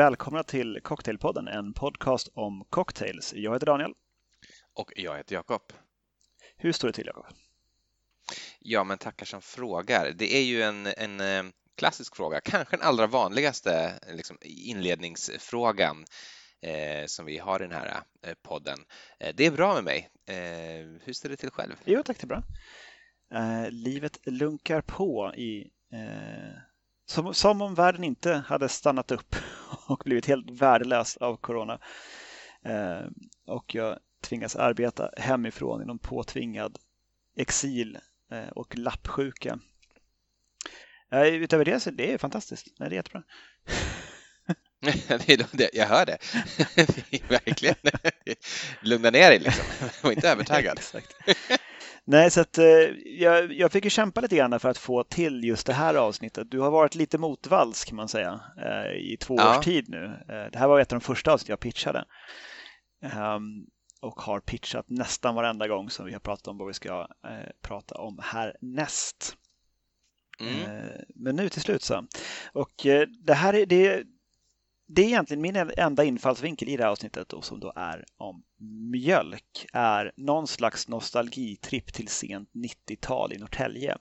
Välkomna till Cocktailpodden, en podcast om cocktails. Jag heter Daniel. Och jag heter Jakob. Hur står det till Jakob? Ja, men tackar som frågar. Det är ju en, en eh, klassisk fråga, kanske den allra vanligaste liksom, inledningsfrågan eh, som vi har i den här eh, podden. Eh, det är bra med mig. Eh, hur står det till själv? Jo, tack, det är bra. Eh, livet lunkar på i eh, som, som om världen inte hade stannat upp och blivit helt värdelös av corona. Eh, och jag tvingas arbeta hemifrån i någon påtvingad exil eh, och lappsjuka. Eh, utöver det så det är fantastiskt. Nej, det är jättebra. jag hör det. Verkligen. Lugna ner dig liksom. Var inte övertaggad. Exakt. Nej, så att, eh, jag, jag fick ju kämpa lite grann för att få till just det här avsnittet. Du har varit lite motvalls kan man säga eh, i två ja. års tid nu. Det här var ett av de första avsnitt jag pitchade. Um, och har pitchat nästan varenda gång som vi har pratat om vad vi ska prata om härnäst. Mm. Eh, men nu till slut så. Och eh, det här är, det, det är egentligen min enda infallsvinkel i det här avsnittet och som då är om mjölk är någon slags nostalgitripp till sent 90-tal i Norrtälje.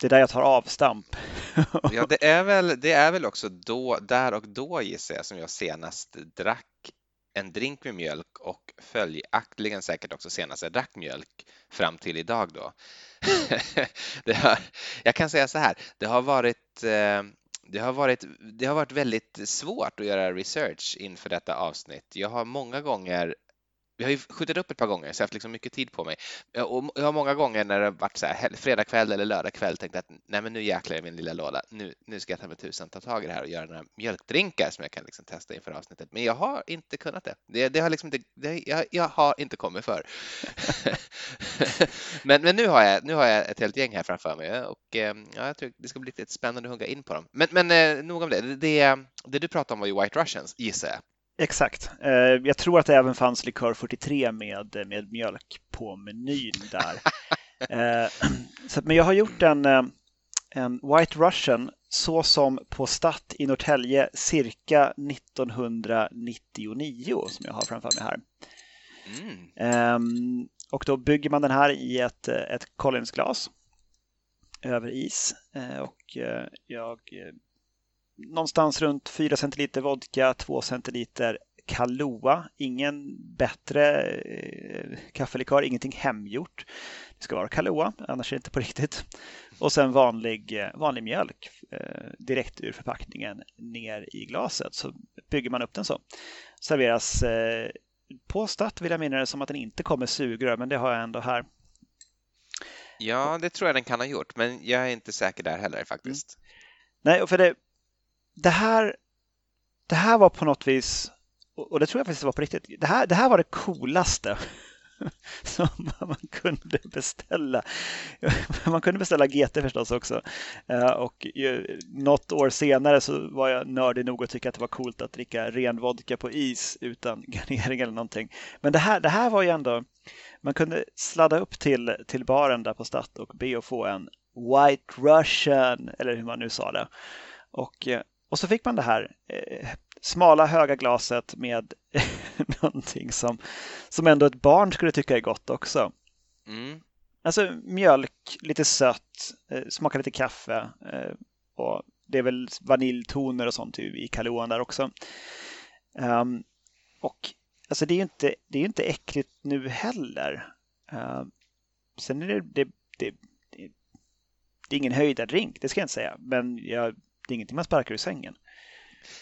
Det är där jag tar avstamp. ja, det är väl, det är väl också då, där och då gissar jag som jag senast drack en drink med mjölk och följaktligen säkert också senast jag drack mjölk fram till idag då. det har, jag kan säga så här, det har varit eh, det har, varit, det har varit väldigt svårt att göra research inför detta avsnitt. Jag har många gånger vi har ju skjutit upp ett par gånger så jag har haft liksom mycket tid på mig. Och jag har många gånger när det har varit så här fredag kväll eller lördag kväll tänkt att nej men nu jäklar i min lilla låda. Nu, nu ska jag ta mig tusan ta tag i det här och göra några mjölkdrinkar som jag kan liksom testa inför avsnittet. Men jag har inte kunnat det. Det, det har liksom inte, det, jag, jag har inte kommit för. men, men nu har jag, nu har jag ett helt gäng här framför mig och ehm, ja, jag tror det ska bli lite spännande att hugga in på dem. Men, men eh, nog om det. det. Det du pratade om var ju White Russians gissar jag. Exakt. Eh, jag tror att det även fanns likör 43 med, med mjölk på menyn där. Eh, så, men jag har gjort en, eh, en White Russian så som på Statt i Norrtälje cirka 1999 som jag har framför mig här. Mm. Ehm, och då bygger man den här i ett, ett Collinsglas över is och jag någonstans runt 4 centiliter vodka, 2 centiliter Kahlua. Ingen bättre eh, kaffelikör, ingenting hemgjort. Det ska vara Kahlua, annars är det inte på riktigt. Och sen vanlig, eh, vanlig mjölk eh, direkt ur förpackningen ner i glaset. Så bygger man upp den så. Serveras eh, på start vill jag minnas det som att den inte kommer sugrör, men det har jag ändå här. Ja, det tror jag den kan ha gjort, men jag är inte säker där heller faktiskt. Mm. Nej, för det, det här, det här var på något vis, och det tror jag faktiskt var på riktigt, det här, det här var det coolaste som man kunde beställa. Man kunde beställa GT förstås också. Eh, och något år senare så var jag nördig nog att tycka att det var coolt att dricka ren vodka på is utan garnering eller någonting. Men det här, det här var ju ändå, man kunde sladda upp till, till baren där på Statt och be att få en White Russian, eller hur man nu sa det. Och eh, och så fick man det här eh, smala höga glaset med någonting som, som ändå ett barn skulle tycka är gott också. Mm. Alltså mjölk, lite sött, eh, smakar lite kaffe eh, och det är väl vaniljtoner och sånt i Kaluan där också. Um, och alltså det är ju inte, det är inte äckligt nu heller. Uh, sen är det, det, det, det, det är ingen höjdardrink, det ska jag inte säga, men jag det är ingenting man sparkar ur sängen.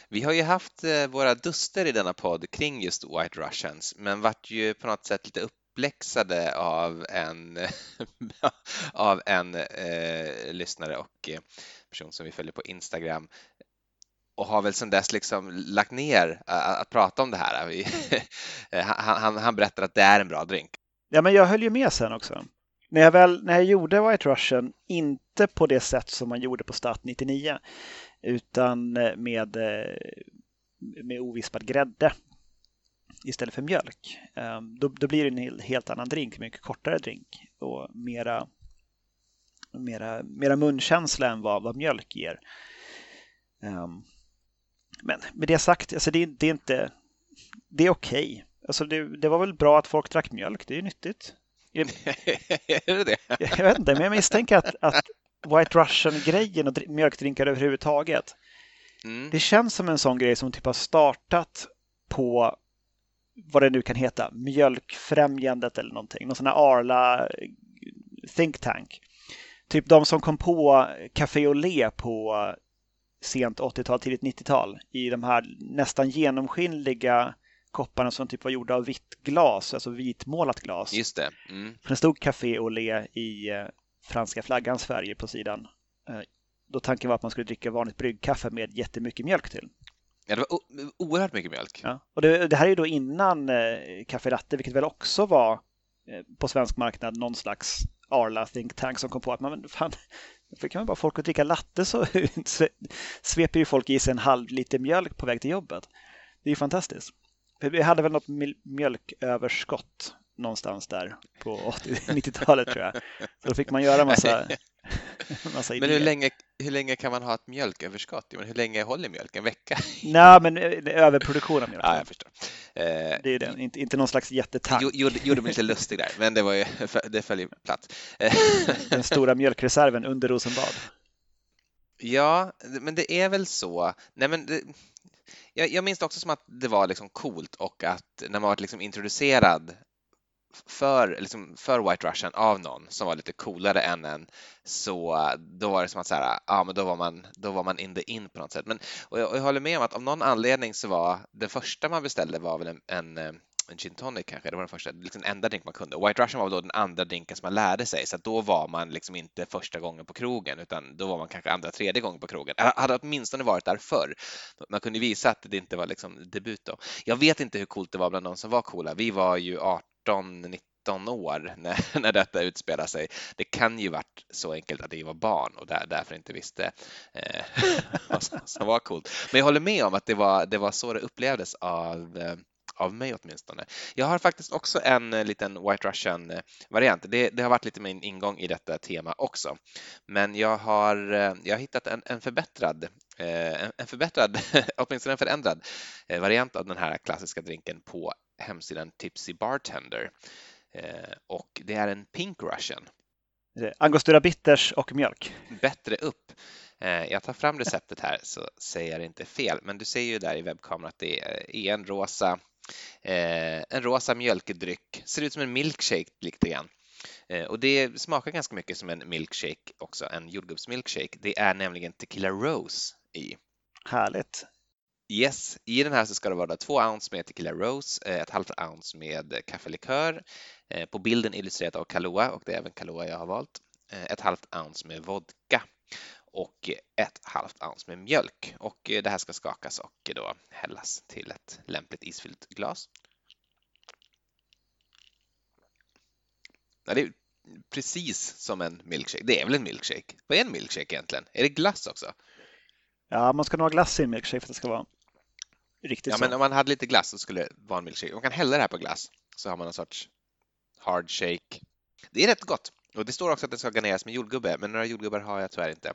Vi har ju haft eh, våra duster i denna podd kring just White Russians, men vart ju på något sätt lite uppläxade av en, av en eh, lyssnare och eh, person som vi följer på Instagram och har väl sedan dess liksom lagt ner att, att prata om det här. Han, han, han berättar att det är en bra drink. Ja, men jag höll ju med sen också. När jag, väl, när jag gjorde White Russian, inte på det sätt som man gjorde på Start 99, utan eh, med, eh, med ovispad grädde istället för mjölk. Ehm, då, då blir det en helt annan drink, mycket kortare drink och mera, mera, mera munkänsla än vad, vad mjölk ger. Ehm, men med det sagt, alltså det, det är inte... Det är okej. Okay. Alltså det, det, var väl bra att folk drack mjölk, det är ju nyttigt. är det det? Jag vet inte, men jag misstänker att, att White Russian-grejen och mjölkdrinkar överhuvudtaget, mm. det känns som en sån grej som typ har startat på vad det nu kan heta, Mjölkfrämjandet eller någonting, någon sån här Arla think tank. Typ de som kom på Café Olé på sent 80-tal, tidigt 90-tal i de här nästan genomskinliga kopparna som typ var gjorda av vitt glas, alltså vitmålat glas. Just det. Mm. det stod Café Olé i eh, franska flaggans färger på sidan. Eh, då tanken var att man skulle dricka vanligt bryggkaffe med jättemycket mjölk till. Ja, det var oerhört mycket mjölk. Ja. Och det, det här är ju då innan eh, Café Latte, vilket väl också var på svensk marknad någon slags Arla think tank som kom på att man, fan, för kan man bara folk att dricka latte så sveper ju folk i sig en halv liter mjölk på väg till jobbet. Det är ju fantastiskt. Vi hade väl något mjölköverskott någonstans där på 80-90-talet tror jag. Så då fick man göra massa, massa Men hur länge, hur länge kan man ha ett mjölköverskott? Men hur länge håller mjölk? En vecka? Nej, men eh, överproduktion av mjölk. Ja, jag förstår. Eh, det är det, inte, inte någon slags jättetank. Gjorde, gjorde mig lite lustig där, men det, var ju, det föll ju platt. Den stora mjölkreserven under Rosenbad. Ja, men det är väl så. Nej, men det, jag, jag minns det också som att det var liksom coolt och att när man var liksom introducerad för, liksom, för White Russian av någon som var lite coolare än en så då var det som att så här, ja, men då var man, då var man in the in på något sätt. Men, och jag, och jag håller med om att av någon anledning så var den första man beställde var väl en, en eh, en gin tonic kanske, det var den första, liksom den enda drink man kunde. White Russian var då den andra drinken som man lärde sig, så att då var man liksom inte första gången på krogen, utan då var man kanske andra, tredje gången på krogen. Jag hade åtminstone varit där förr. Man kunde visa att det inte var liksom debut då. Jag vet inte hur coolt det var bland de som var coola. Vi var ju 18, 19 år när, när detta utspelade sig. Det kan ju varit så enkelt att vi var barn och där, därför inte visste eh, vad som var coolt. Men jag håller med om att det var, det var så det upplevdes av eh, av mig åtminstone. Jag har faktiskt också en eh, liten White Russian-variant. Eh, det, det, har varit lite min ingång i detta tema också. Men jag har, eh, jag har hittat en, en förbättrad, en förbättrad, åtminstone en förändrad variant av den här klassiska drinken på hemsidan Tipsy Bartender. Och det är en Pink Russian. Angostura bitters och mjölk. Bättre upp. Jag tar fram receptet här så säger jag inte fel, men du ser ju där i webbkameran att det är en rosa en rosa mjölkdryck, ser ut som en milkshake lite grann. Eh, och det smakar ganska mycket som en milkshake också, en jordgubbsmilkshake. Det är nämligen Tequila Rose i. Härligt. Yes, i den här så ska det vara två ounce med Tequila Rose, eh, ett halvt ounce med kaffelikör. På bilden illustrerat av Kahlua och det är även Kahlua jag har valt. Ett halvt ounce med vodka och ett halvt ounce med mjölk. Och det här ska skakas och då hällas till ett lämpligt isfyllt glas. Ja, det är precis som en milkshake. Det är väl en milkshake? Vad är en milkshake egentligen? Är det glass också? Ja, man ska nog ha glass i en milkshake för att det ska vara riktigt Ja, så. men om man hade lite glass så skulle det vara en milkshake. Man kan hälla det här på glass så har man en sorts hard shake. Det är rätt gott. Och det står också att det ska garneras med jordgubbe, men några jordgubbar har jag tyvärr inte.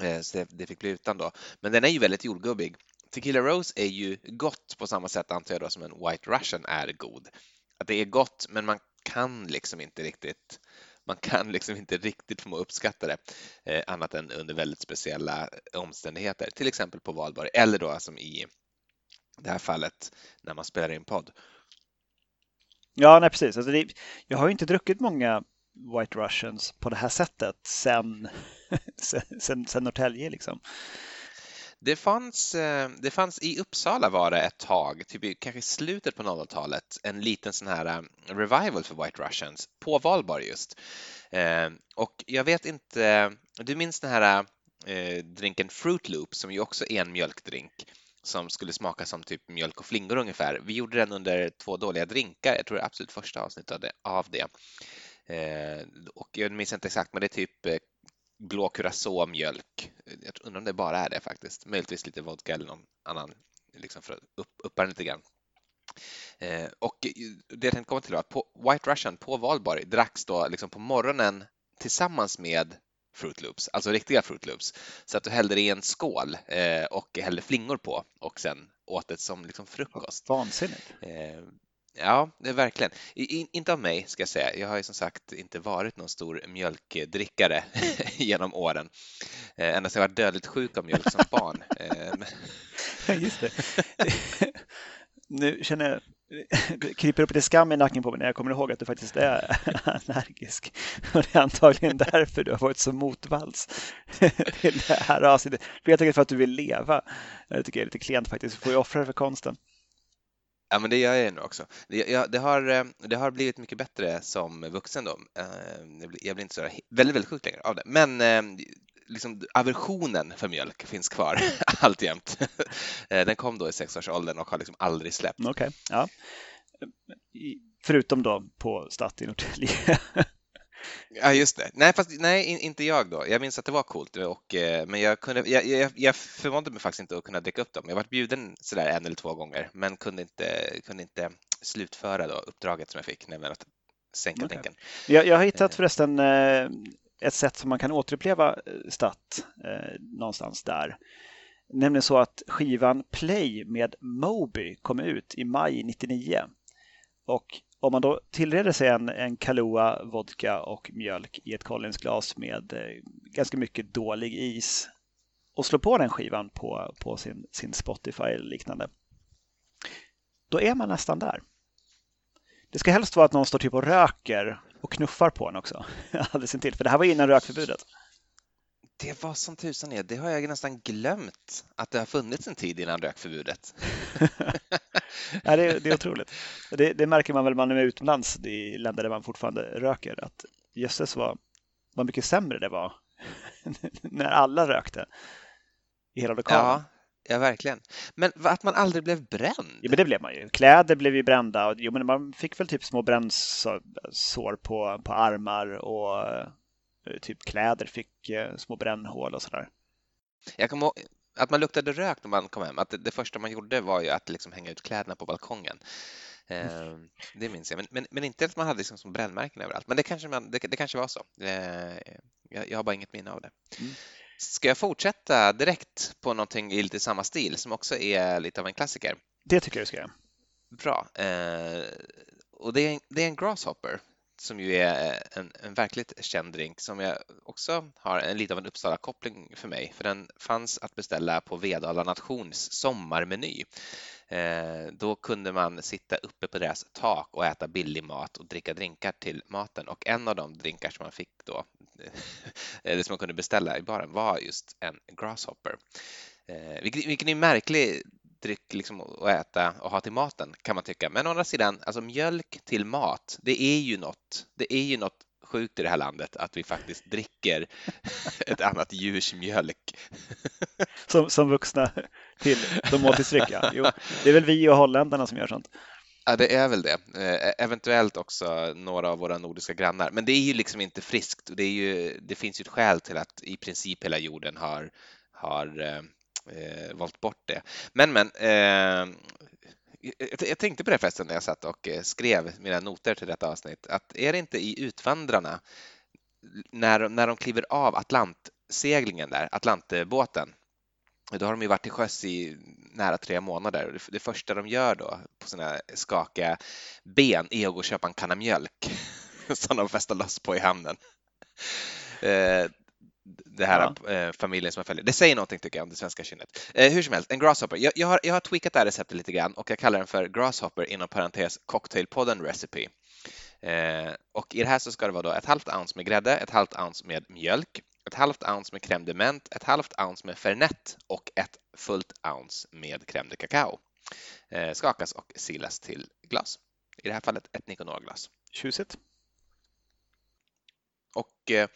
Eh, så det fick bli utan då. Men den är ju väldigt jordgubbig. Tequila Rose är ju gott på samma sätt antar jag då som en White Russian är god. Att det är gott, men man kan liksom inte riktigt man kan liksom inte riktigt få uppskatta det eh, annat än under väldigt speciella omständigheter, till exempel på valborg eller då som i det här fallet när man spelar in podd. Ja, nej precis. Alltså det, jag har ju inte druckit många White Russians på det här sättet sen, sen, sen Norrtälje liksom. Det fanns, eh, det fanns i Uppsala var det ett tag, typ kanske i slutet på 00-talet, en liten sån här eh, revival för White Russians på valborg just. Eh, och jag vet inte, du minns den här drinken Fruit Loop som ju också är en mjölkdrink som skulle smaka som typ mjölk och flingor ungefär. Vi gjorde den under två dåliga drinkar, jag tror det absolut första avsnittet av det. Eh, och jag minns inte exakt, men det är typ eh, blå curacao-mjölk. Jag undrar om det bara är det faktiskt. Möjligtvis lite vodka eller någon annan liksom för att upp, uppa den lite grann. Eh, och det jag tänkte komma till var att på White Russian på valborg dracks då liksom på morgonen tillsammans med Fruit Loops, alltså riktiga Fruit Loops. Så att du hällde i en skål eh, och hällde flingor på och sen åt det som liksom frukost. Vansinnigt. Eh, ja, det är verkligen. I, inte av mig ska jag säga. Jag har ju som sagt inte varit någon stor mjölkdrickare genom åren. Eh, ända sedan jag var dödligt sjuk av mjölk som barn. Eh, Just det. nu känner jag det kryper upp lite skam i nacken på mig när jag kommer ihåg att du faktiskt är allergisk. Och det är antagligen därför du har varit så motvalls till det här avsnittet. Helt enkelt för att du vill leva. Det tycker jag är lite klent faktiskt. Du får ju offra för konsten. Ja, men det gör jag ändå också. Det, det, har, eh, det har blivit mycket bättre som vuxen då. Eh, jag blir inte så väldigt, väldigt sjuk längre av det. Men eh, liksom, aversionen för mjölk finns kvar alltjämt. Den kom då i sexårsåldern och har liksom aldrig släppt. Okej, okay. ja. Förutom då på Statt i Norrtälje. Ja, just det. Nej, fast, nej, inte jag då. Jag minns att det var coolt, och, eh, men jag, kunde, jag, jag, jag förmådde mig faktiskt inte att kunna dricka upp dem. Jag var bjuden sådär en eller två gånger, men kunde inte, kunde inte slutföra då uppdraget som jag fick, nämligen att sänka okay. drinken. Jag, jag har hittat eh. förresten ett sätt som man kan återuppleva eh, Statt eh, någonstans där. Nämligen så att skivan Play med Moby kom ut i maj 99. Och om man då tillreder sig en, en Kahlua, vodka och mjölk i ett Collinsglas med eh, ganska mycket dålig is och slår på den skivan på, på sin, sin Spotify eller liknande. Då är man nästan där. Det ska helst vara att någon står typ och röker och knuffar på en också. Alldeles intill, för det här var innan rökförbudet. Det var som tusan är, det har jag nästan glömt att det har funnits en tid innan rökförbudet. ja, det, är, det är otroligt. Det, det, märker man väl man är utomlands i länder där man fortfarande röker, att jösses vad, vad mycket sämre det var när alla rökte i hela lokalen. Ja, Ja, verkligen. Men att man aldrig blev bränd? Jo, men det blev man ju. Kläder blev ju brända. Jo, men man fick väl typ små brännsår på, på armar och typ kläder fick eh, små brännhål och sådär. Jag kommer ihåg att man luktade rök när man kom hem. Att det, det första man gjorde var ju att liksom hänga ut kläderna på balkongen. Eh, det minns jag. Men, men, men, inte att man hade liksom som brännmärken överallt. Men det kanske, man, det, det kanske var så. Eh, jag, jag, har bara inget minne av det. Mm. Ska jag fortsätta direkt på någonting i lite samma stil som också är lite av en klassiker? Det tycker jag du ska göra. Bra. Eh, och det är, det är en Grasshopper som ju är eh, en, en verkligt känd drink som jag också har en lite av en Uppsala-koppling för mig, för den fanns att beställa på Vedala Nations sommarmeny. Eh, då kunde man sitta uppe på deras tak och äta billig mat och dricka drinkar till maten och en av de drinkar som man fick då, eller som man kunde beställa i baren var just en Grasshopper. Eh, vilken är märklig dryck liksom att äta och ha till maten kan man tycka. Men å andra sidan, alltså mjölk till mat, det är ju något. Det är ju något sjukt i det här landet att vi faktiskt dricker ett annat djurs mjölk. Som, som vuxna till som måltidsdryck, ja. Jo, det är väl vi och holländarna som gör sånt. Ja, det är väl det. Eh, eventuellt också några av våra nordiska grannar. Men det är ju liksom inte friskt. Det, är ju, det finns ju ett skäl till att i princip hela jorden har, har eh, valt bort det. Men, men, eh, jag jag tänkte på det förresten när jag satt och eh, skrev mina noter till detta avsnitt, att är det inte i Utvandrarna när, när de kliver av Atlantseglingen där, Atlantbåten, då har de ju varit till sjöss i nära tre månader. och Det första de gör då på sina skakiga ben är att gå och köpa en kanna mjölk som de festar loss på i hamnen. Eh, det här ja. Eh, familjen som jag följer. Det säger någonting tycker jag om det svenska kynnet. Eh, hur som helst, en grasshopper. Jag, jag, har, jag har tweakat det här receptet lite grann och jag kallar den för grasshopper inom parentes cocktailpodden recipe. Eh, och i det här så ska det vara då ett halvt ounce med grädde, ett halvt ounce med mjölk, ett halvt ounce med crème de menthe, ett halvt ounce med fernet och ett fullt ounce med crème de cacao. Eh, skakas och silas till glas. I det här fallet ett Niconor-glas. Tjusigt. Och eh,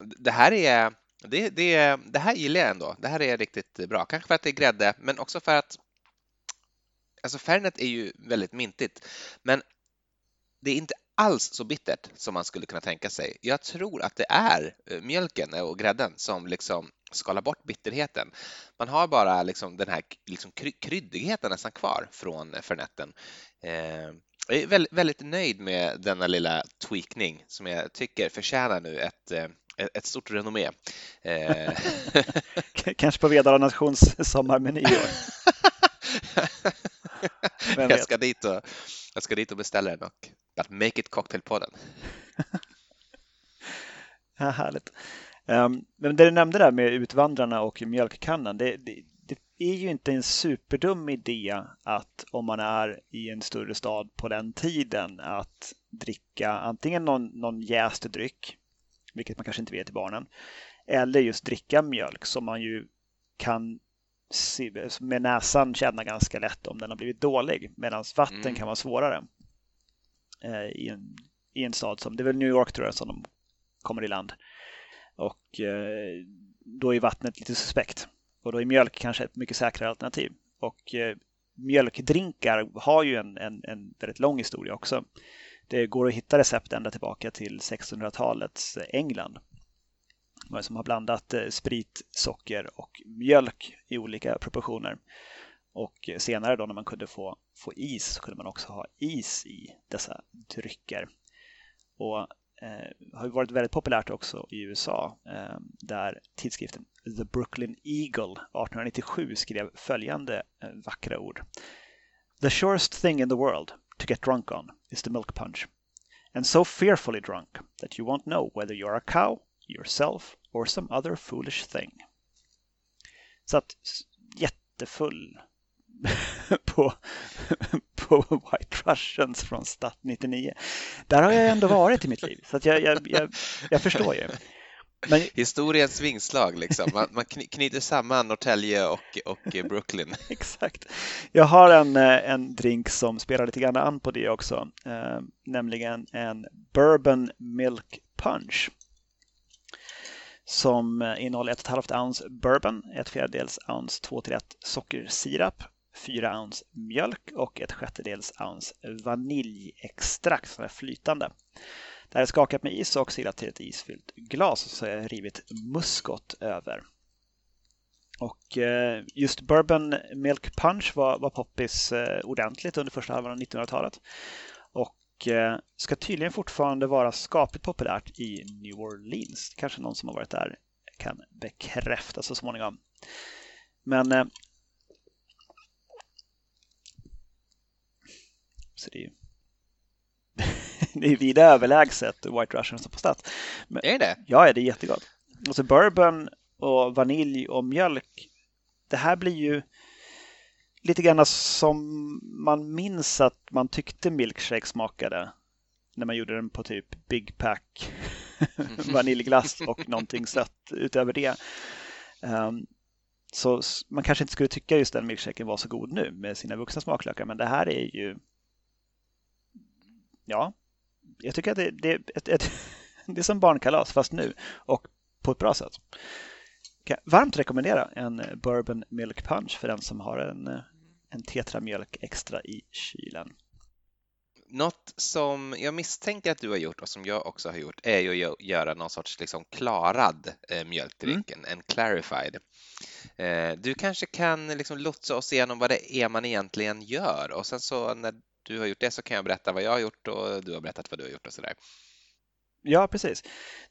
det här är det, det, det här gillar jag ändå. Det här är riktigt bra. Kanske för att det är grädde, men också för att alltså Fernet är ju väldigt mintigt. Men det är inte alls så bittert som man skulle kunna tänka sig. Jag tror att det är eh, mjölken och grädden som liksom skalar bort bitterheten. Man har bara liksom den här liksom kryddigheten nästan kvar från fernetten. Eh, jag är väldigt, väldigt nöjd med denna lilla tweakning som jag tycker förtjänar nu ett, eh, ett stort renommé. Eh, Kanske på Vedala Nations sommarmeny jag, ska dit och, jag ska dit och beställa den och make it cocktailpodden. ja, härligt. Um, men det du nämnde där med Utvandrarna och mjölkkannan, det, det, det, är ju inte en superdum idé att om man är i en större stad på den tiden att dricka antingen någon, någon jäst dryck, vilket man kanske inte vet till barnen, eller just dricka mjölk som man ju kan med näsan känna ganska lätt om den har blivit dålig medan vatten mm. kan vara svårare. Eh, I en, I en stad som, det är väl New York tror jag som de kommer i land. Och eh, då är vattnet lite suspekt. Och då är mjölk kanske ett mycket säkrare alternativ. Och eh, mjölkdrinkar har ju en, en, en väldigt lång historia också. Det går att hitta recept ända tillbaka till 1600-talets eh, England som har blandat eh, sprit, socker och mjölk i olika proportioner. Och eh, senare då när man kunde få, få is så kunde man också ha is i dessa drycker. Och eh, har varit väldigt populärt också i USA eh, där tidskriften The Brooklyn Eagle 1897 skrev följande eh, vackra ord. The surest thing in the world to get drunk on is the milk punch. And so fearfully drunk that you won't know whether you're a cow, yourself or some other foolish thing. Så att jättefull på, på White Russians från Stat 99. Där har jag ändå varit i mitt liv, så att jag, jag, jag, jag förstår ju. Men... Historiens vingslag, liksom. man, man knyter samman Norrtälje och, och Brooklyn. Exakt. Jag har en, eh, en drink som spelar lite grann an på det också, eh, nämligen en Bourbon Milk Punch som eh, innehåller 1,5 ounce bourbon, ett fjärdedels ounce 2-1 sockersirap, 4 ounce mjölk och ett sjättedels ounce vaniljextrakt som är flytande. Det här är skakat med is och silat till ett isfyllt glas och så har jag rivit muskot över. Och eh, just Bourbon Milk Punch var, var poppis eh, ordentligt under första halvan av 1900-talet. Och eh, ska tydligen fortfarande vara skapligt populärt i New Orleans. Kanske någon som har varit där kan bekräfta så småningom. Men så det är ju det är vida överlägset White Russian som på stat. Men, är det? Ja, det är jättegott. Och så bourbon och vanilj och mjölk. Det här blir ju lite grann som man minns att man tyckte milkshake smakade när man gjorde den på typ Big Pack vaniljglass och någonting sött utöver det. Um, så man kanske inte skulle tycka just den milkshaken var så god nu med sina vuxna smaklökar, men det här är ju... Ja, jag tycker att det, det, ett, ett, det är som barnkalas fast nu och på ett bra sätt. Kan varmt rekommendera en Bourbon Milk Punch för den som har en, en tetra mjölk extra i kylen. Något som jag misstänker att du har gjort och som jag också har gjort är ju att göra någon sorts liksom klarad eh, mjölkdryck, mm. en clarified. Eh, du kanske kan liksom lotsa oss igenom vad det är man egentligen gör och sen så när du har gjort det så kan jag berätta vad jag har gjort och du har berättat vad du har gjort och sådär. Ja, precis.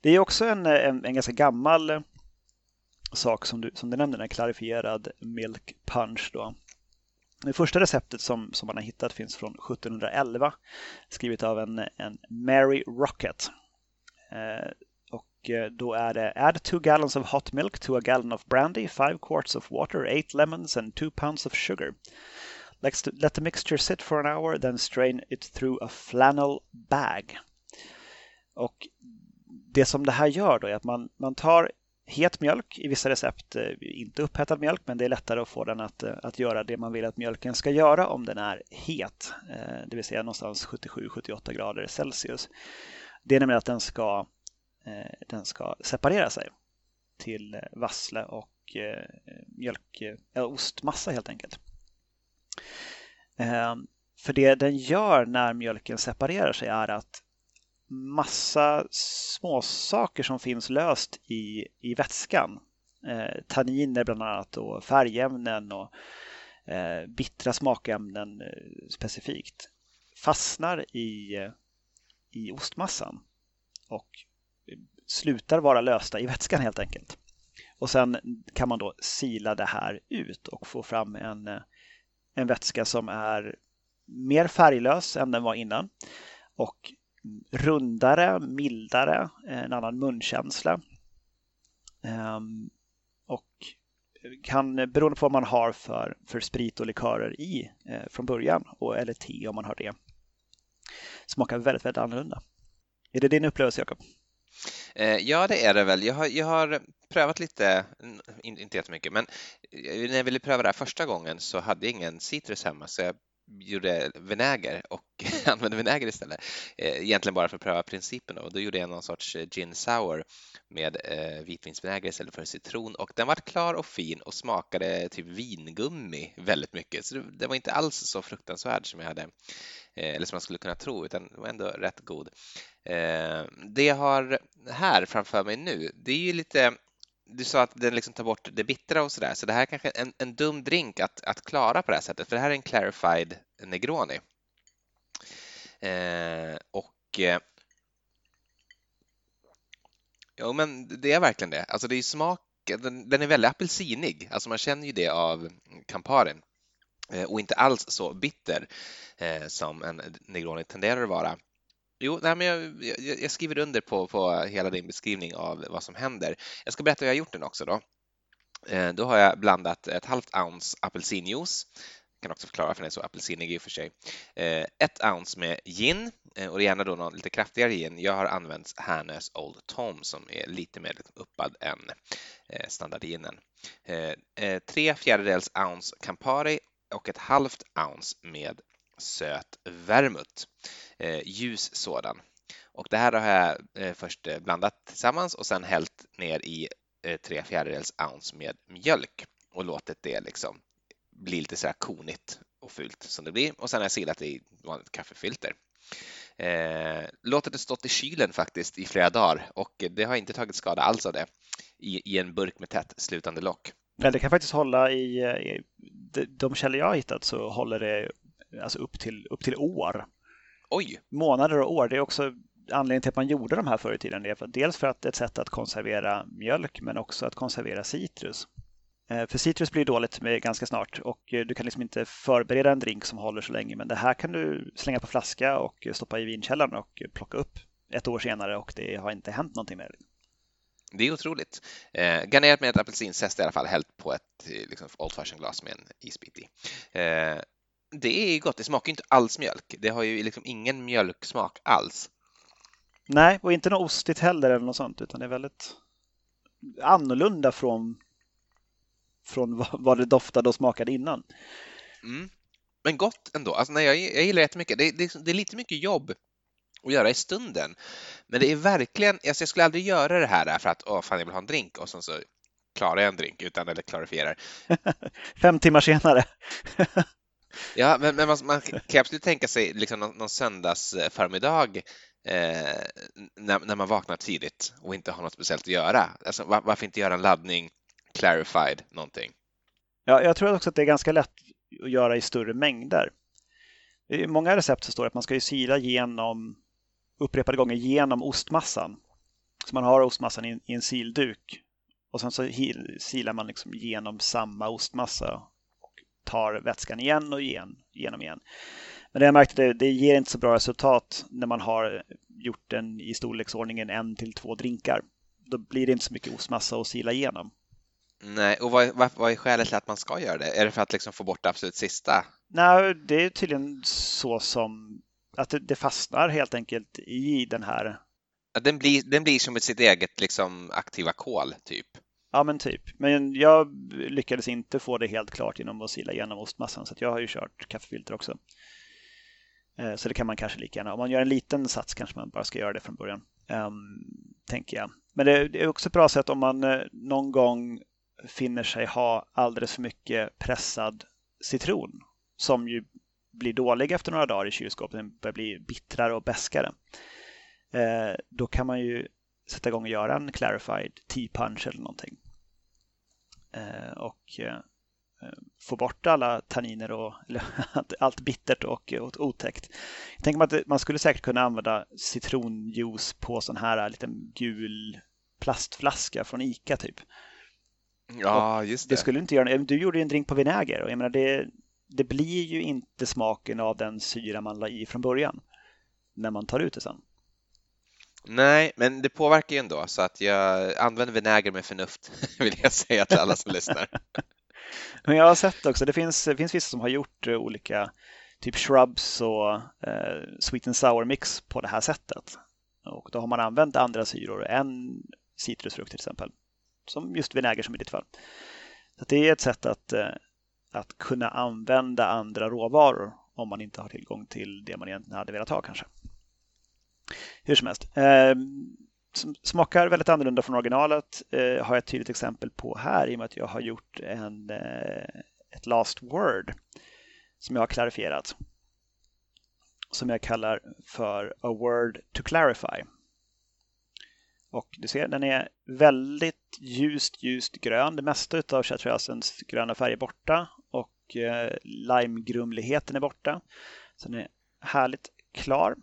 Det är också en, en, en ganska gammal eh, sak som du, som du nämnde, en klarifierad milk punch. Då. Det första receptet som, som man har hittat finns från 1711, skrivet av en, en Mary Rocket. Eh, och eh, då är det Add two gallons of hot milk to a gallon of brandy, five quarts of water, eight lemons and two pounds of sugar. Let, let the mixture sit for an hour, then strain it through a flannel bag. Och det som det här gör då är att man, man tar het mjölk i vissa recept, eh, inte upphettad mjölk, men det är lättare att få den att, eh, att göra det man vill att mjölken ska göra om den är het, eh, det vill säga någonstans 77-78 grader Celsius. Det är nämligen att den ska, den ska separera sig till vassle och mjölk, ostmassa helt enkelt. Eh, för det den gör när mjölken separerar sig är att massa småsaker som finns löst i, i vätskan. Eh, tanniner bland annat och färgämnen och eh, bittra smakämnen eh, specifikt fastnar i, i ostmassan och slutar vara lösta i vätskan helt enkelt. Och sen kan man då sila det här ut och få fram en, eh, en vätska som är mer färglös än den var innan och rundare, mildare, en annan munkänsla. Ehm, och kan, beroende på vad man har för, för sprit och likörer i eh, från början, och, eller te om man har det, smakar väldigt, väldigt annorlunda. Är det din upplevelse, Jakob? Eh, ja, det är det väl. Jag har, jag har prövat lite, inte jättemycket, men eh, när jag ville pröva det här första gången så hade jag ingen citrus hemma så jag gjorde vinäger och använde vinäger istället. Eh, egentligen bara för att pröva principen och då gjorde jag någon sorts eh, gin sour med vitvinsvinäger istället för citron och den var klar och fin och smakade typ vingummi väldigt mycket. Så det var inte alls så fruktansvärd som jag hade eller som man skulle kunna tro utan den var ändå rätt god. Det jag har här framför mig nu, det är ju lite du sa att den liksom tar bort det bittra och sådär, så det här är kanske en, en dum drink att, att klara på det här sättet, för det här är en clarified Negroni. Eh, och eh, Jo, men det är verkligen det. Alltså det är smak, den, den är väldigt apelsinig, alltså man känner ju det av Camparin eh, och inte alls så bitter eh, som en Negroni tenderar att vara. Jo, nej, men jag, jag, jag, skriver under på, på hela din beskrivning av vad som händer. Jag ska berätta hur jag har gjort den också då. Eh, då har jag blandat ett halvt ounce apelsinjuice. Jag kan också förklara varför den är så apelsinig i och för sig. Eh, ett ounce med gin eh, och gärna då någon lite kraftigare gin. Jag har använt Härnös Old Tom som är lite mer uppad än eh, standardginen. Eh, eh, tre fjärdedels ounce Campari och ett halvt ounce med söt vermouth, Eh, ljus sådan. Och det här har jag eh, först eh, blandat tillsammans och sen hällt ner i eh, tre fjärdedels ounce med mjölk och låtit det liksom bli lite så här konigt och fult som det blir och sen har jag silat det i vanligt kaffefilter. Eh, låtit det stått i kylen faktiskt i flera dagar och det har inte tagit skada alls av det i, i en burk med tätt slutande lock. Men det kan faktiskt hålla i, eh, i de källor jag har hittat så håller det alltså upp till, upp till år. Oj! Månader och år. Det är också anledningen till att man gjorde de här förr i tiden. Det är för, dels för att det är ett sätt att konservera mjölk men också att konservera citrus. Eh, för citrus blir dåligt med ganska snart och eh, du kan liksom inte förbereda en drink som håller så länge. Men det här kan du slänga på flaska och stoppa i vinkällaren och plocka upp ett år senare och det har inte hänt någonting med det. Det är otroligt. Eh, garnerat med ett apelsinzest i alla fall, hällt på ett liksom, old fashion glas med en isbit i. Eh, det är gott. Det smakar inte alls mjölk. Det har ju liksom ingen mjölksmak alls. Nej, och inte något ostigt heller eller något sånt, utan det är väldigt annorlunda från, från vad det doftade och smakade innan. Mm. Men gott ändå. Alltså, nej, jag, jag gillar det jättemycket. Det, det, det är lite mycket jobb att göra i stunden. Men det är verkligen, alltså jag skulle aldrig göra det här för att åh, fan, jag vill ha en drink och sen så klarar jag en drink utan eller klarifierar. Fem timmar senare. Ja, men, men man, man kan absolut tänka sig liksom någon, någon söndagsförmiddag eh, när, när, man vaknar tidigt och inte har något speciellt att göra. Alltså, var, varför inte göra en laddning, clarified, någonting? Ja, jag tror också att det är ganska lätt att göra i större mängder. I många recept så står det att man ska ju sila genom upprepade gånger genom ostmassan. Så man har ostmassan i, i en silduk och sen så silar man liksom genom samma ostmassa tar vätskan igen och igen, igenom igen. Men det jag märkte, det, det ger inte så bra resultat när man har gjort den i storleksordningen en till två drinkar. Då blir det inte så mycket ostmassa att sila igenom. Nej, och vad, vad, vad är skälet till att man ska göra det? Är det för att liksom få bort det absolut sista? Nej, det är tydligen så som att det, det fastnar helt enkelt i den här. den, blir, den blir som ett sitt eget liksom, aktiva kol, typ. Ja men typ. Men jag lyckades inte få det helt klart genom att sila igenom ostmassan så jag har ju kört kaffefilter också. Eh, så det kan man kanske lika gärna. Om man gör en liten sats kanske man bara ska göra det från början. Um, tänker jag. Men det är också ett bra sätt om man eh, någon gång finner sig ha alldeles för mycket pressad citron som ju blir dålig efter några dagar i kylskåpet. Den börjar bli bittrare och bäskare. eh, då kan man ju sätta igång och göra en clarified T-punch eller någonting. Eh, och eh, få bort alla tanniner och allt bittert och, och otäckt. Jag tänker mig att man skulle säkert kunna använda citronjuice på sån här liten gul plastflaska från ICA typ. Ja, just det. Det skulle inte göra Du gjorde ju en drink på vinäger och jag menar det, det blir ju inte smaken av den syra man la i från början när man tar ut det sen. Nej, men det påverkar ju ändå så att jag använder vinäger med förnuft vill jag säga till alla som lyssnar. Men jag har sett också, det finns, det finns vissa som har gjort eh, olika typ shrubs och eh, sweet and sour mix på det här sättet. Och då har man använt andra syror än citrusfrukt till exempel. Som just vinäger som i ditt fall. Så det är ett sätt att, eh, att kunna använda andra råvaror om man inte har tillgång till det man egentligen hade velat ha kanske. Hur som helst. Eh, smakar väldigt annorlunda från originalet. Eh, har jag ett tydligt exempel på här i och med att jag har gjort en, eh, ett last word som jag har klarifierat. Som jag kallar för a word to clarify. Och du ser, den är väldigt ljust, ljust grön. Det mesta av chartreusens gröna färg är borta och eh, limegrumligheten är borta. Så den är härligt klar.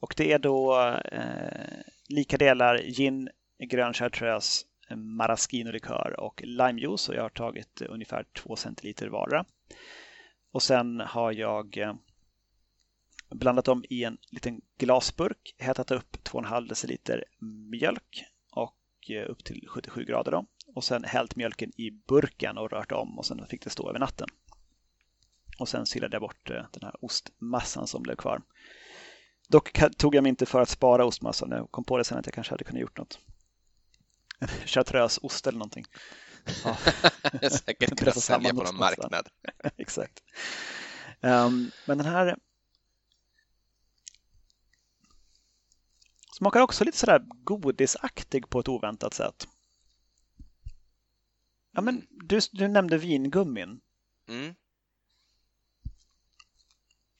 Och det är då eh, lika delar gin, grön chartreuse, maraschino-likör och limejuice och jag har tagit ungefär 2 centiliter vardera. Och sen har jag eh, blandat dem i en liten glasburk, hettat upp 2,5 deciliter mjölk och eh, upp till 77 grader då. Och sen hällt mjölken i burken och rört om och sen fick det stå över natten. Och sen sillade jag bort eh, den här ostmassan som blev kvar. Dock tog jag mig inte för att spara ostmassan. Jag kom på det sen att jag kanske hade kunnat gjort något. En chartreuseost eller någonting. Ja. Säkert kunna sälja på någon marknad. Exakt. Um, men den här smakar också lite sådär godisaktig på ett oväntat sätt. Ja, men du, du nämnde vingummin. Mm.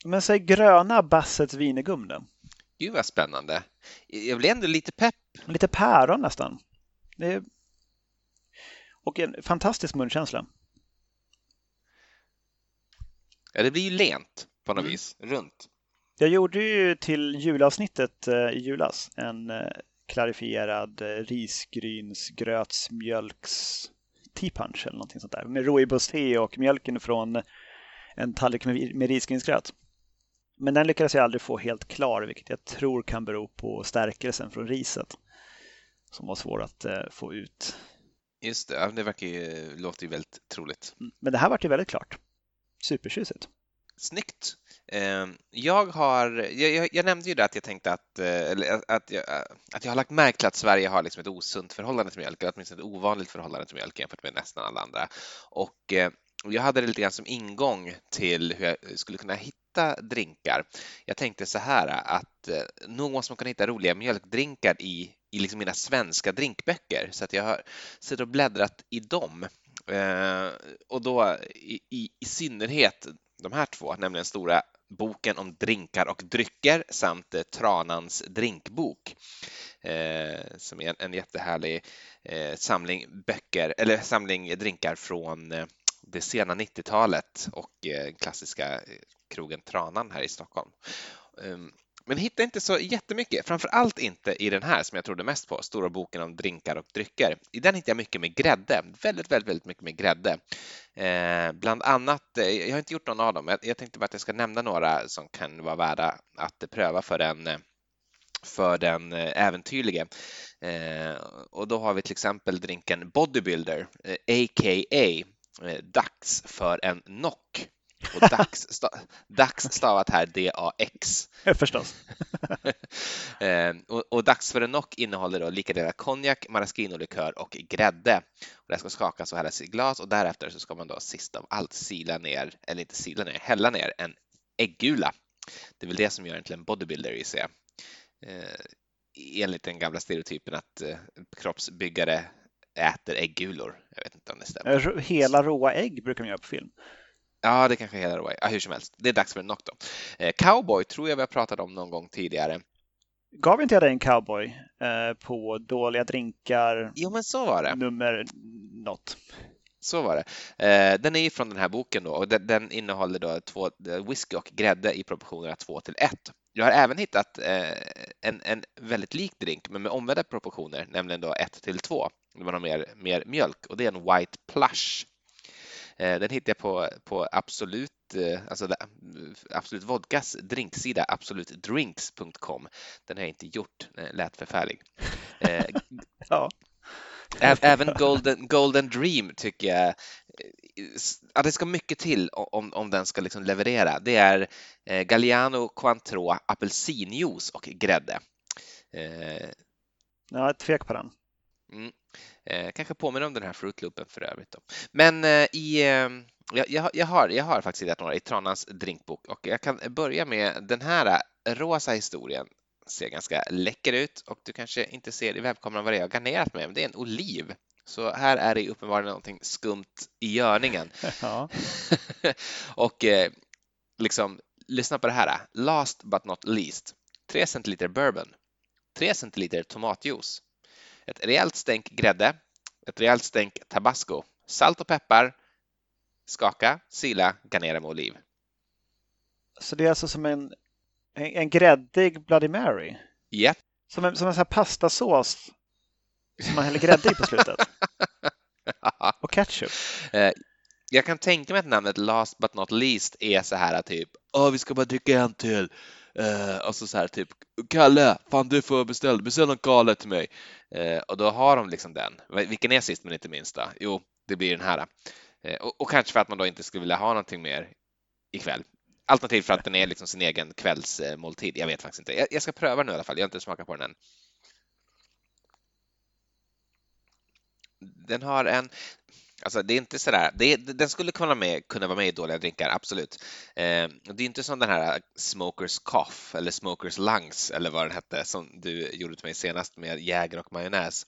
Men säg gröna Bassets vinegum då? Gud vad spännande. Jag blir ändå lite pepp. Lite päron nästan. Det är... Och en fantastisk munkänsla. Ja, det blir ju lent på något mm. vis, runt. Jag gjorde ju till julavsnittet eh, i julas en eh, klarifierad eh, risgrynsgrötsmjölks tea punch eller någonting sånt där med rooibos te och mjölken från en tallrik med, med risgrynsgröt. Men den lyckades jag aldrig få helt klar, vilket jag tror kan bero på stärkelsen från riset som var svår att eh, få ut. Just det, det verkar ju, låter ju väldigt troligt. Mm, men det här vart ju väldigt klart. Supertjusigt. Snyggt! Ehm, jag, har, jag, jag, nämnde ju det att jag tänkte att, eh, eller att, jag, att jag har lagt märke till att Sverige har liksom ett osunt förhållande till mjölk, eller åtminstone ett ovanligt förhållande till mjölk jämfört med nästan alla andra. Och eh, jag hade det lite grann som ingång till hur jag skulle kunna hitta drinkar. Jag tänkte så här att eh, nog måste man kunna hitta roliga mjölkdrinkar i, i liksom mina svenska drinkböcker så att jag har suttit och bläddrat i dem. Eh, och då i, i, i synnerhet de här två, nämligen stora boken om drinkar och drycker samt eh, Tranans drinkbok eh, som är en, en jättehärlig eh, samling böcker eller samling drinkar från eh, det sena 90-talet och eh, klassiska eh, krogen Tranan här i Stockholm. Ehm, men hittade inte så jättemycket, framför allt inte i den här som jag trodde mest på, stora boken om drinkar och drycker. I den hittade jag mycket med grädde, väldigt, väldigt, väldigt mycket med grädde. Eh, bland annat, eh, jag har inte gjort någon av dem, jag, jag tänkte bara att jag ska nämna några som kan vara värda att pröva för den för den eh, äventyrlige. Eh, och då har vi till exempel drinken Bodybuilder, eh, a.k.a. Eh, dags för en knock. Och dags, sta, dags stavat här D-A-X. Förstås. eh, och, och, dags för en innehåller då lika delar konjak, maraschino-likör och grädde. Och det ska skakas och hällas i glas och därefter så ska man då sist av allt sila ner, eller inte sila ner, hälla ner en äggula. Det är väl det som gör en till en bodybuilder gissar jag. Eh, enligt den gamla stereotypen att eh, kroppsbyggare äter äggulor. Jag vet inte om det stämmer. Hela råa ägg brukar man göra på film. Ja, det kanske är hela. Ja, hur som helst, det är dags för en knock då. Eh, cowboy tror jag vi har pratat om någon gång tidigare. gav inte jag dig en cowboy eh, på dåliga drinkar? Jo, men så var det. Nummer något. Så var det. Eh, den är från den här boken då och den, den innehåller då två, eh, whisky och grädde i proportionerna 2 till 1. Jag har även hittat eh, en, en väldigt lik drink men med omvända proportioner, nämligen då 1 till 2, där man har mer, mer mjölk och det är en White Plush. Eh, den hittar jag på, på Absolut, eh, alltså Absolut Vodkas drinksida, absolutdrinks.com. Den har jag inte gjort, lät förfärlig. ja. Även Golden, Golden Dream tycker jag ja, det ska mycket till om, om den ska liksom leverera. Det är eh, Galliano Cointreau apelsinjuice och grädde. Eh, ja, ett tvek på den. Mm. Eh, kanske påminner om den här Fruit Loopen för övrigt. Då. Men eh, i, eh, jag, jag, har, jag har faktiskt hittat några i Tranans drinkbok och jag kan börja med den här rosa historien. Ser ganska läcker ut och du kanske inte ser i webbkameran vad det är jag garnerat med, men det är en oliv. Så här är det uppenbarligen någonting skumt i görningen. Ja. och eh, liksom, lyssna på det här. Last but not least. 3 centiliter bourbon, 3 centiliter tomatjuice, ett rejält stänk grädde, ett rejält stänk tabasco, salt och peppar, skaka, sila, garnera med oliv. Så det är alltså som en, en gräddig Bloody Mary? Japp. Yep. Som en, som en sån här pastasås som man häller grädde i på slutet? och ketchup? Eh, jag kan tänka mig att namnet Last but not least är så här typ, åh vi ska bara dricka en till. Eh, och så, så här typ, Kalle, fan du får beställa, beställ en Kalle till mig. Eh, och då har de liksom den. Vilken är sist men inte minst då? Jo, det blir den här. Eh, och, och, kanske för att man då inte skulle vilja ha någonting mer ikväll. Alternativt för att den är liksom sin egen kvällsmåltid. Jag vet faktiskt inte. Jag, jag ska pröva den nu i alla fall. Jag har inte smakat på den än. Den har en Alltså det är inte sådär, det den skulle kunna, med, kunna vara med i dåliga drinkar, absolut. Eh, det är inte som den här Smokers Cough eller Smokers Lungs eller vad den hette som du gjorde till mig senast med Jäger och majonnäs.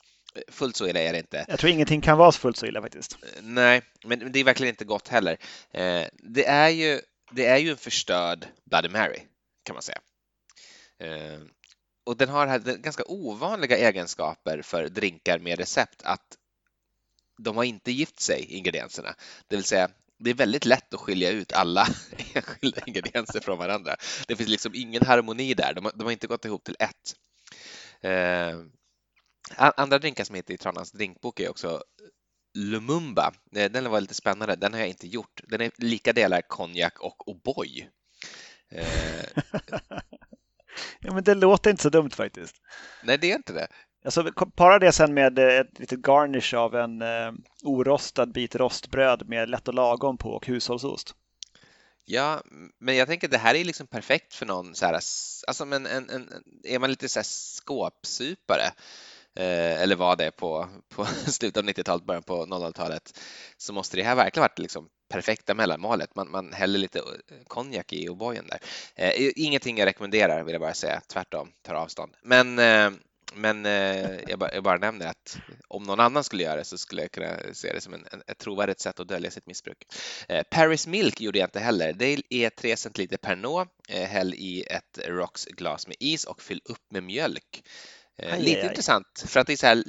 Fullt så illa är det inte. Jag tror ingenting kan vara fullt så illa faktiskt. Eh, nej, men det är verkligen inte gott heller. Eh, det, är ju, det är ju en förstörd Bloody Mary kan man säga. Eh, och den har ganska ovanliga egenskaper för drinkar med recept att de har inte gift sig, ingredienserna. Det vill säga, det är väldigt lätt att skilja ut alla enskilda ingredienser från varandra. Det finns liksom ingen harmoni där. De har, de har inte gått ihop till ett. Eh, andra drinkar som heter i Tranans drinkbok är också Lumumba. Eh, den var lite spännande. Den har jag inte gjort. Den är lika delar konjak och O'boy. Eh, ja, men det låter inte så dumt faktiskt. Nej, det är inte det. Alltså, para det sen med eh, ett litet garnish av en eh, orostad bit rostbröd med lätt och lagom på och hushållsost. Ja, men jag tänker att det här är liksom perfekt för någon så här, alltså men en, en, är man lite så här skåpsupare eh, eller vad det är på, på slutet av 90-talet, början på 00-talet så måste det här verkligen varit liksom perfekta mellanmålet. Man, man häller lite eh, konjak i O'boyen där. Eh, ingenting jag rekommenderar vill jag bara säga, tvärtom, tar avstånd. Men eh, men eh, jag, bara, jag, bara, nämner att om någon annan skulle göra det så skulle jag kunna se det som en, en, ett trovärdigt sätt att dölja sitt missbruk. Eh, Paris Milk gjorde jag inte heller. Det är 3 centiliter Pernod. Eh, häll i ett Rocks glas med is och fyll upp med mjölk. Eh, aj, lite aj, intressant för att det är så här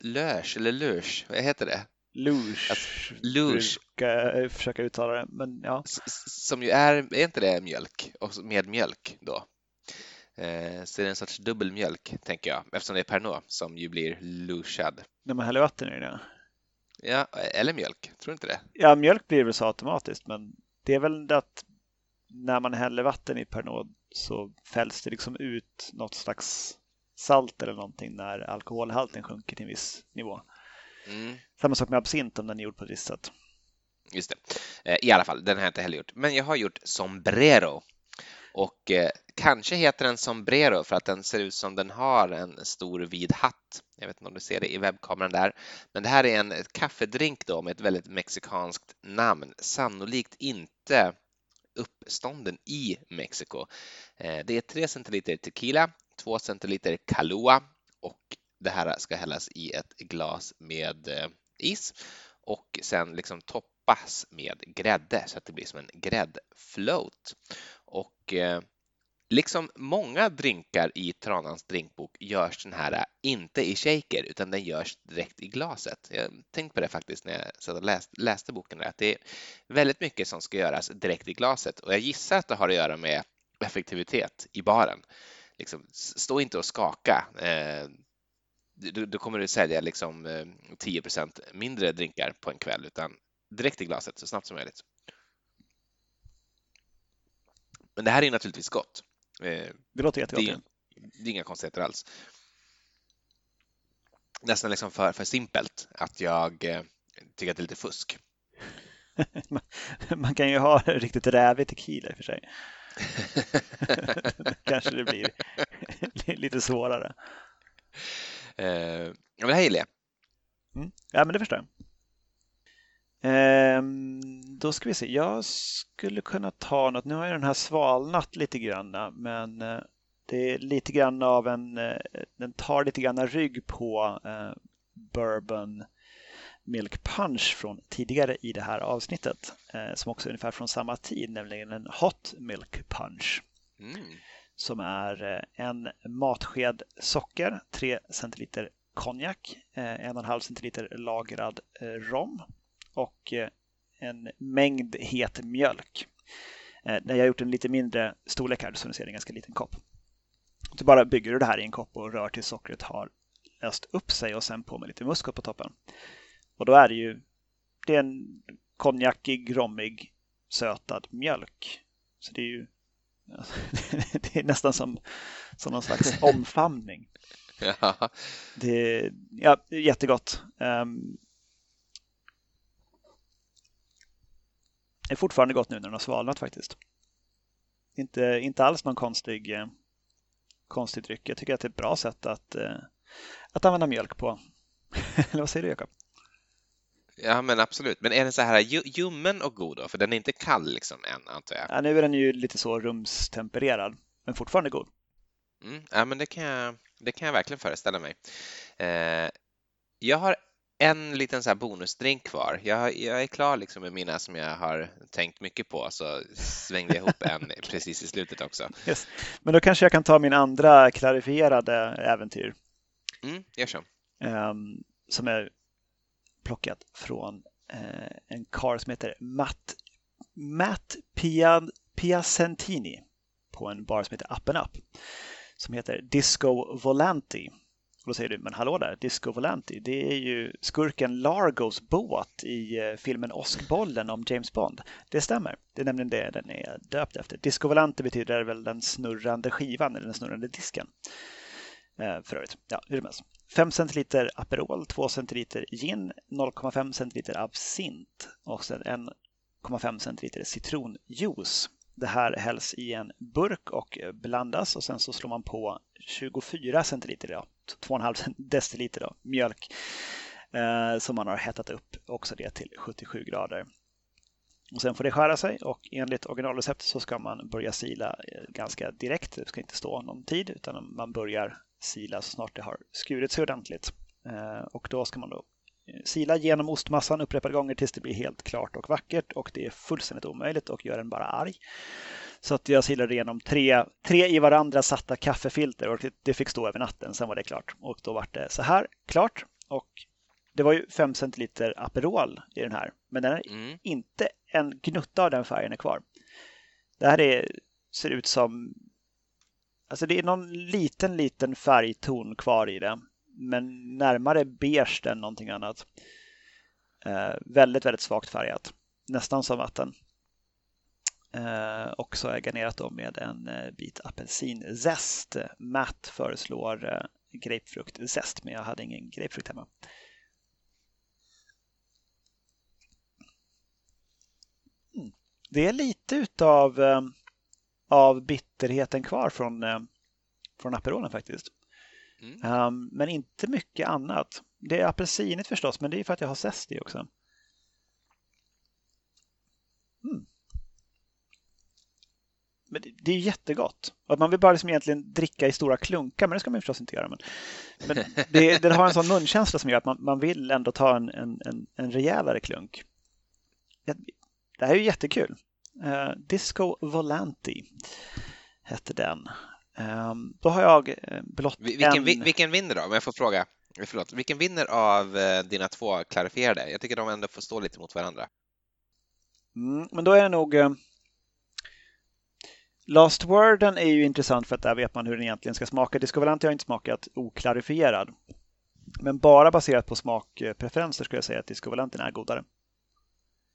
lös eller lös, vad heter det? Luge. Luge. Brukar försöka uttala det, men ja. Som ju är, är inte det mjölk? Och med mjölk då? Eh, så det är en sorts dubbelmjölk, tänker jag, eftersom det är Pernod som ju blir lushad. När man häller vatten i det? Ja, eller mjölk, tror du inte det? Ja, mjölk blir väl så automatiskt, men det är väl det att när man häller vatten i Pernod så fälls det liksom ut något slags salt eller någonting när alkoholhalten sjunker till en viss nivå. Mm. Samma sak med absint om den är gjord på ett visst sätt. Just det. Eh, I alla fall, den har jag inte heller gjort. Men jag har gjort sombrero och eh, kanske heter den sombrero för att den ser ut som den har en stor vid hatt. Jag vet inte om du ser det i webbkameran där. Men det här är en kaffedrink då med ett väldigt mexikanskt namn. Sannolikt inte uppstånden i Mexiko. Eh, det är 3 centiliter tequila, 2 centiliter Kahlua och det här ska hällas i ett glas med eh, is och sen liksom toppas med grädde så att det blir som en gräddfloat. Och eh, liksom många drinkar i Tranans drinkbok görs den här eh, inte i shaker utan den görs direkt i glaset. Jag tänkte på det faktiskt när jag satt och läste, läste boken, att det är väldigt mycket som ska göras direkt i glaset och jag gissar att det har att göra med effektivitet i baren. Liksom, stå inte och skaka. Eh, då, kommer du sälja liksom eh, 10 mindre drinkar på en kväll utan direkt i glaset så snabbt som möjligt. Men det här är naturligtvis gott. Eh, det låter jättegott. Det, det är inga konstigheter alls. Nästan liksom för, för simpelt att jag eh, tycker att det är lite fusk. Man kan ju ha riktigt rävig tequila i och för sig. Kanske det blir lite svårare. Eh, men det här gillar jag. Mm. Ja, men det förstår jag. Ehm, då ska vi se. Jag skulle kunna ta något. Nu har ju den här svalnat lite grann, men eh, det är lite grann av en, eh, den tar lite grann rygg på eh, Bourbon Milk Punch från tidigare i det här avsnittet som också är ungefär från samma tid, nämligen en Hot Milk Punch. Mm. Som är en matsked socker, 3 centiliter konjak, en och en halv centiliter lagrad rom och eh, en mängd het mjölk. Eh, jag har gjort en lite mindre storlek här, så ni ser en ganska liten kopp. Så bara bygger du det här i en kopp och rör tills sockret har löst upp sig och sen på med lite muskot på toppen. Och då är det ju det är en konjakig, rommig, sötad mjölk. Så det är ju det är nästan som, som någon slags omfamning. Ja. Det ja, jättegott. Um, är fortfarande gott nu när den har svalnat faktiskt. Inte, inte alls någon konstig, eh, konstig dryck. Jag tycker att det är ett bra sätt att, eh, att använda mjölk på. Eller vad säger du Jakob? Ja men absolut. Men är den så här ljummen och god då? För den är inte kall liksom än antar jag. Ja, nu är den ju lite så rumstempererad. Men fortfarande god. Mm, ja men det kan, jag, det kan jag verkligen föreställa mig. Eh, jag har en liten så här bonusdrink kvar. Jag, jag är klar liksom med mina som jag har tänkt mycket på, så svängde jag ihop en precis i slutet också. Yes. Men då kanske jag kan ta min andra klarifierade äventyr. Mm, gör så. Um, som är plockat från uh, en karl som heter Matt, Matt Pia, Piacentini på en bar som heter Up and Up som heter Disco Volanti. Och då säger du, men hallå där, Disco Volanti, det är ju skurken Largos båt i eh, filmen Åskbollen om James Bond. Det stämmer, det är nämligen det den är döpt efter. Disco Volanti betyder väl den snurrande skivan eller den snurrande disken. Eh, för övrigt, ja, hur som helst. 5 centiliter Aperol, 2 centiliter gin, 0,5 centiliter absint och sen 1,5 centiliter citronjuice. Det här hälls i en burk och blandas och sen så slår man på 24 centiliter, 2,5 deciliter då, mjölk eh, som man har hettat upp, också det till 77 grader. Och sen får det skära sig och enligt originalreceptet så ska man börja sila eh, ganska direkt. Det ska inte stå någon tid utan man börjar sila så snart det har skurit sig ordentligt. Eh, och då ska man då sila genom ostmassan upprepade gånger tills det blir helt klart och vackert och det är fullständigt omöjligt och gör en bara arg. Så att jag silade igenom tre, tre i varandra satta kaffefilter och det fick stå över natten. Sen var det klart och då var det så här klart. Och det var ju 5 centiliter Aperol i den här, men den är mm. inte en gnutta av den färgen är kvar. Det här är, ser ut som, alltså det är någon liten, liten färgton kvar i det men närmare beige än någonting annat. Eh, väldigt, väldigt svagt färgat. Nästan som vatten. Eh, också jag garnerat dem med en eh, bit apelsinzest. Matt föreslår eh, grapefruktzest, men jag hade ingen grapefrukt hemma. Mm. Det är lite utav eh, av bitterheten kvar från, eh, från Aperolen faktiskt. Mm. Um, men inte mycket annat. Det är apelsinigt förstås, men det är för att jag har zest i också. Mm. Men det, det, är jättegott. Och man vill bara liksom egentligen dricka i stora klunkar, men det ska man förstås inte göra. Men, men det, det, har en sån munkänsla som gör att man, man vill ändå ta en, en, en, en rejälare klunk. Det här är ju jättekul. Uh, Disco Volanti hette den. Um, då har jag eh, blott vilken, en... vilken vinner då, om jag får fråga? Förlåt, vilken vinner av eh, dina två klarifierade? Jag tycker de ändå får stå lite mot varandra. Mm, men då är det nog eh, Last Worden är ju intressant för att där vet man hur den egentligen ska smaka. Discovalant har jag inte smakat oklarifierad. Men bara baserat på smakpreferenser skulle jag säga att Discovalanten är godare.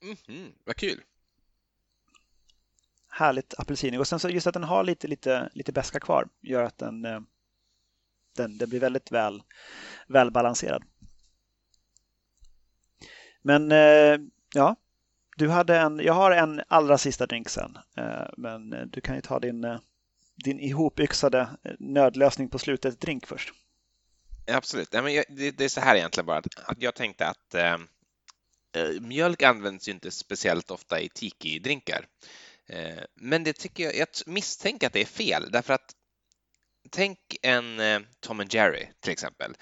Mm -hmm, vad kul! Härligt apelsinig och sen så just att den har lite, lite, lite beska kvar gör att den, eh, den, den blir väldigt väl, välbalanserad. Men eh, ja, du hade en, jag har en allra sista drink sen, eh, men du kan ju ta din, din ihopyxade nödlösning på slutet drink först. Absolut. det, är så här egentligen bara att jag tänkte att mjölk används ju inte speciellt ofta i tiki-drinkar. Eh, men det tycker jag, jag misstänker att det är fel därför att tänk en eh, Tom and Jerry till exempel.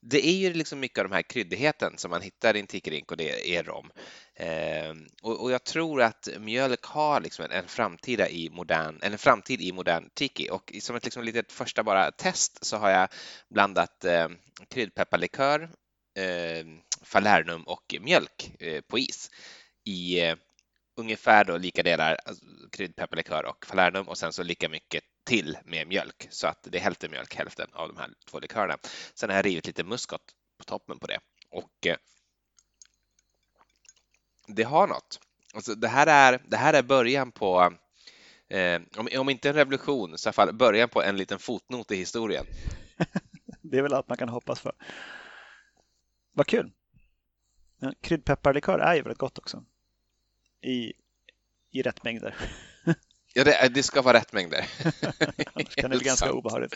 Det är ju liksom mycket av de här kryddigheten som man hittar i en tikerink och det är rom. Eh, och, jag tror att mjölk har liksom en, framtida i modern, en framtid i modern tiki och som ett liksom litet första bara test så har jag blandat eh, kryddpepparlikör, falernum och mjölk på is i ungefär då lika delar alltså kryddpepparlikör och falernum och sen så lika mycket till med mjölk så att det är hälften mjölk, hälften av de här två likörerna. Sen har jag rivit lite muskot på toppen på det och eh, det har något. Alltså det, här är, det här är början på, eh, om, om inte en revolution, så i alla fall början på en liten fotnot i historien. det är väl allt man kan hoppas för. Vad kul! kryddpepparlikör är ju väldigt gott också. I, i rätt mängder. Ja, det, det ska vara rätt mängder. Annars kan det bli ganska obehagligt.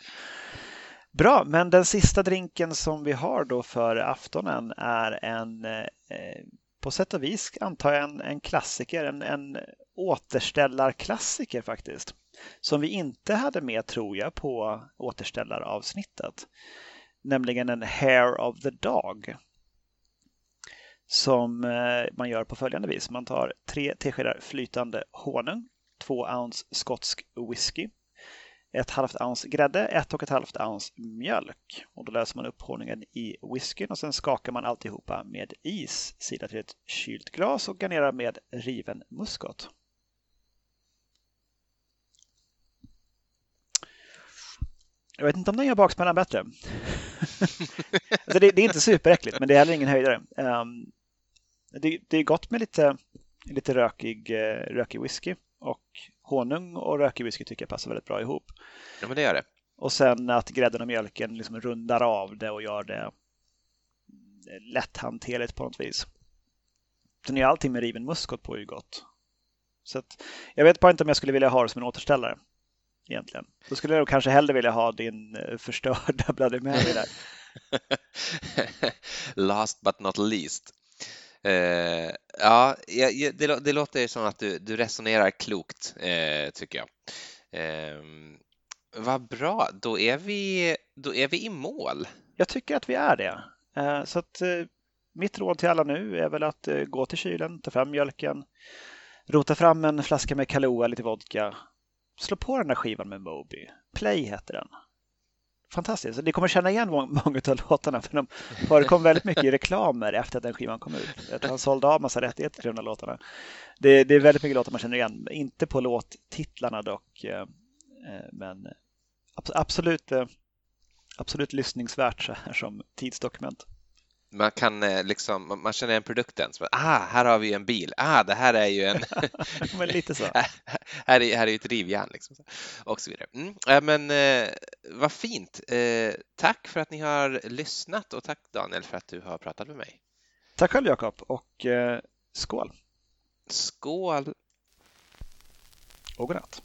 Bra, men den sista drinken som vi har då för aftonen är en eh, på sätt och vis antar jag en, en klassiker, en, en återställarklassiker faktiskt. Som vi inte hade med tror jag på återställaravsnittet. Nämligen en Hair of the Dog. Som eh, man gör på följande vis. Man tar tre teskedar flytande honung, två ounce skotsk whisky, ett halvt ounce grädde, ett och ett halvt ounce mjölk. Och då löser man upp honungen i whiskyn och sen skakar man alltihopa med is, sida till ett kylt glas och garnerar med riven muskot. Jag vet inte om den gör baksmällan bättre. alltså det, det, är inte superäckligt, men det är heller ingen höjdare. Um, det, det, är gott med lite, lite rökig, uh, rökig whisky. Och honung och rökig whisky tycker jag passar väldigt bra ihop. Ja, men det gör det. Och sen att grädden och mjölken liksom rundar av det och gör det lätthanterligt på något vis. Sen är allting med riven muskot på ju gott. Så att, jag vet bara inte om jag skulle vilja ha det som en återställare. Egentligen. Då skulle jag kanske hellre vilja ha din eh, förstörda Bloody Mary där. Last but not least. Eh, ja, det, det låter som att du, du resonerar klokt, eh, tycker jag. Eh, vad bra, då är, vi, då är vi i mål. Jag tycker att vi är det. Eh, så att eh, mitt råd till alla nu är väl att eh, gå till kylen, ta fram mjölken, rota fram en flaska med Kahlua, lite vodka, slå på den där skivan med Moby. Play heter den fantastiskt. Ni kommer känna igen många av låtarna för de förekom väldigt mycket i reklamer efter att den skivan kom ut. Han sålde av massa rättigheter till de där låtarna. Det, det, är väldigt mycket låtar man känner igen, inte på låttitlarna dock. Eh, eh, men absolut, eh, absolut lyssningsvärt så här som tidsdokument man kan eh, liksom, man känner igen produkten. Så, ah, här har vi en bil. Ah, det här är ju en... men lite så. här, är, här är ett rivjärn liksom. Och så vidare. Mm. Äh, men eh, vad fint. Eh, tack för att ni har lyssnat och tack Daniel för att du har pratat med mig. Tack själv Jakob och eh, skål. Skål. Och godnatt.